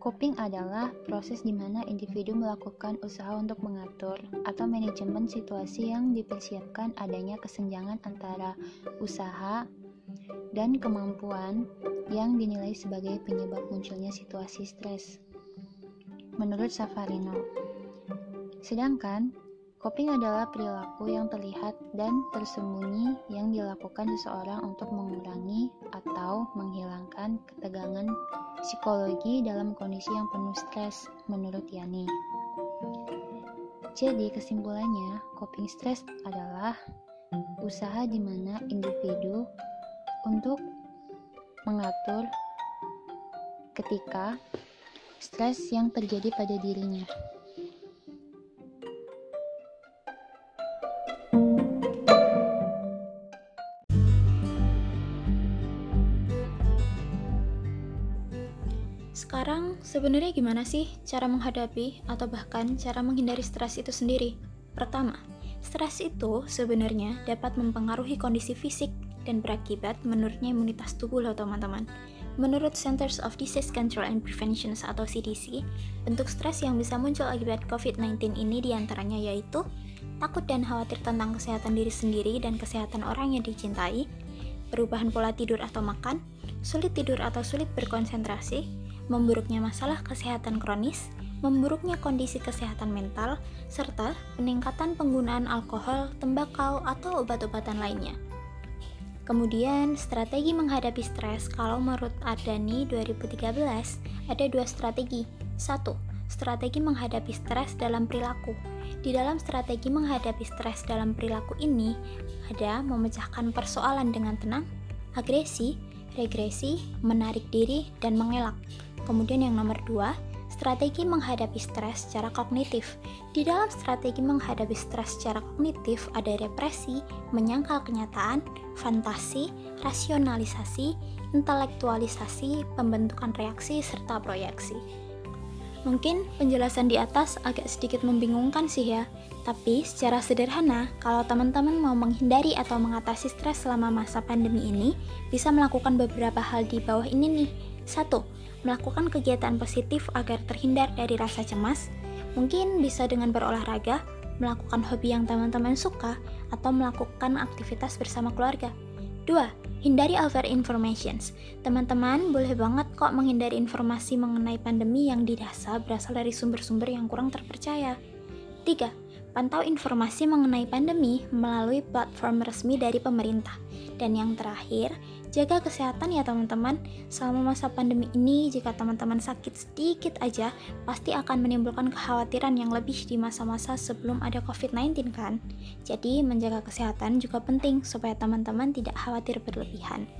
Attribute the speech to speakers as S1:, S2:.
S1: Coping adalah proses di mana individu melakukan usaha untuk mengatur atau manajemen situasi yang dipersiapkan adanya kesenjangan antara usaha dan kemampuan yang dinilai sebagai penyebab munculnya situasi stres. Menurut Safarino, sedangkan Coping adalah perilaku yang terlihat dan tersembunyi yang dilakukan seseorang untuk mengurangi atau menghilangkan ketegangan psikologi dalam kondisi yang penuh stres, menurut Yani. Jadi, kesimpulannya, coping stress adalah usaha di mana individu untuk mengatur ketika stres yang terjadi pada dirinya.
S2: Sekarang, sebenarnya gimana sih cara menghadapi atau bahkan cara menghindari stres itu sendiri? Pertama, stres itu sebenarnya dapat mempengaruhi kondisi fisik dan berakibat menurutnya imunitas tubuh loh teman-teman. Menurut Centers of Disease Control and Prevention atau CDC, bentuk stres yang bisa muncul akibat COVID-19 ini di antaranya yaitu takut dan khawatir tentang kesehatan diri sendiri dan kesehatan orang yang dicintai, perubahan pola tidur atau makan, sulit tidur atau sulit berkonsentrasi, memburuknya masalah kesehatan kronis, memburuknya kondisi kesehatan mental, serta peningkatan penggunaan alkohol, tembakau, atau obat-obatan lainnya. Kemudian, strategi menghadapi stres kalau menurut Ardani 2013 ada dua strategi. Satu, strategi menghadapi stres dalam perilaku. Di dalam strategi menghadapi stres dalam perilaku ini ada memecahkan persoalan dengan tenang, agresi, regresi, menarik diri, dan mengelak. Kemudian yang nomor dua, strategi menghadapi stres secara kognitif. Di dalam strategi menghadapi stres secara kognitif ada represi, menyangkal kenyataan, fantasi, rasionalisasi, intelektualisasi, pembentukan reaksi, serta proyeksi. Mungkin penjelasan di atas agak sedikit membingungkan sih ya, tapi secara sederhana, kalau teman-teman mau menghindari atau mengatasi stres selama masa pandemi ini, bisa melakukan beberapa hal di bawah ini nih. Satu, melakukan kegiatan positif agar terhindar dari rasa cemas, mungkin bisa dengan berolahraga, melakukan hobi yang teman-teman suka, atau melakukan aktivitas bersama keluarga. 2. Hindari over informations. Teman-teman boleh banget kok menghindari informasi mengenai pandemi yang didasar berasal dari sumber-sumber yang kurang terpercaya. 3. Pantau informasi mengenai pandemi melalui platform resmi dari pemerintah. Dan yang terakhir, jaga kesehatan ya teman-teman. Selama masa pandemi ini, jika teman-teman sakit sedikit aja, pasti akan menimbulkan kekhawatiran yang lebih di masa-masa sebelum ada COVID-19 kan? Jadi, menjaga kesehatan juga penting supaya teman-teman tidak khawatir berlebihan.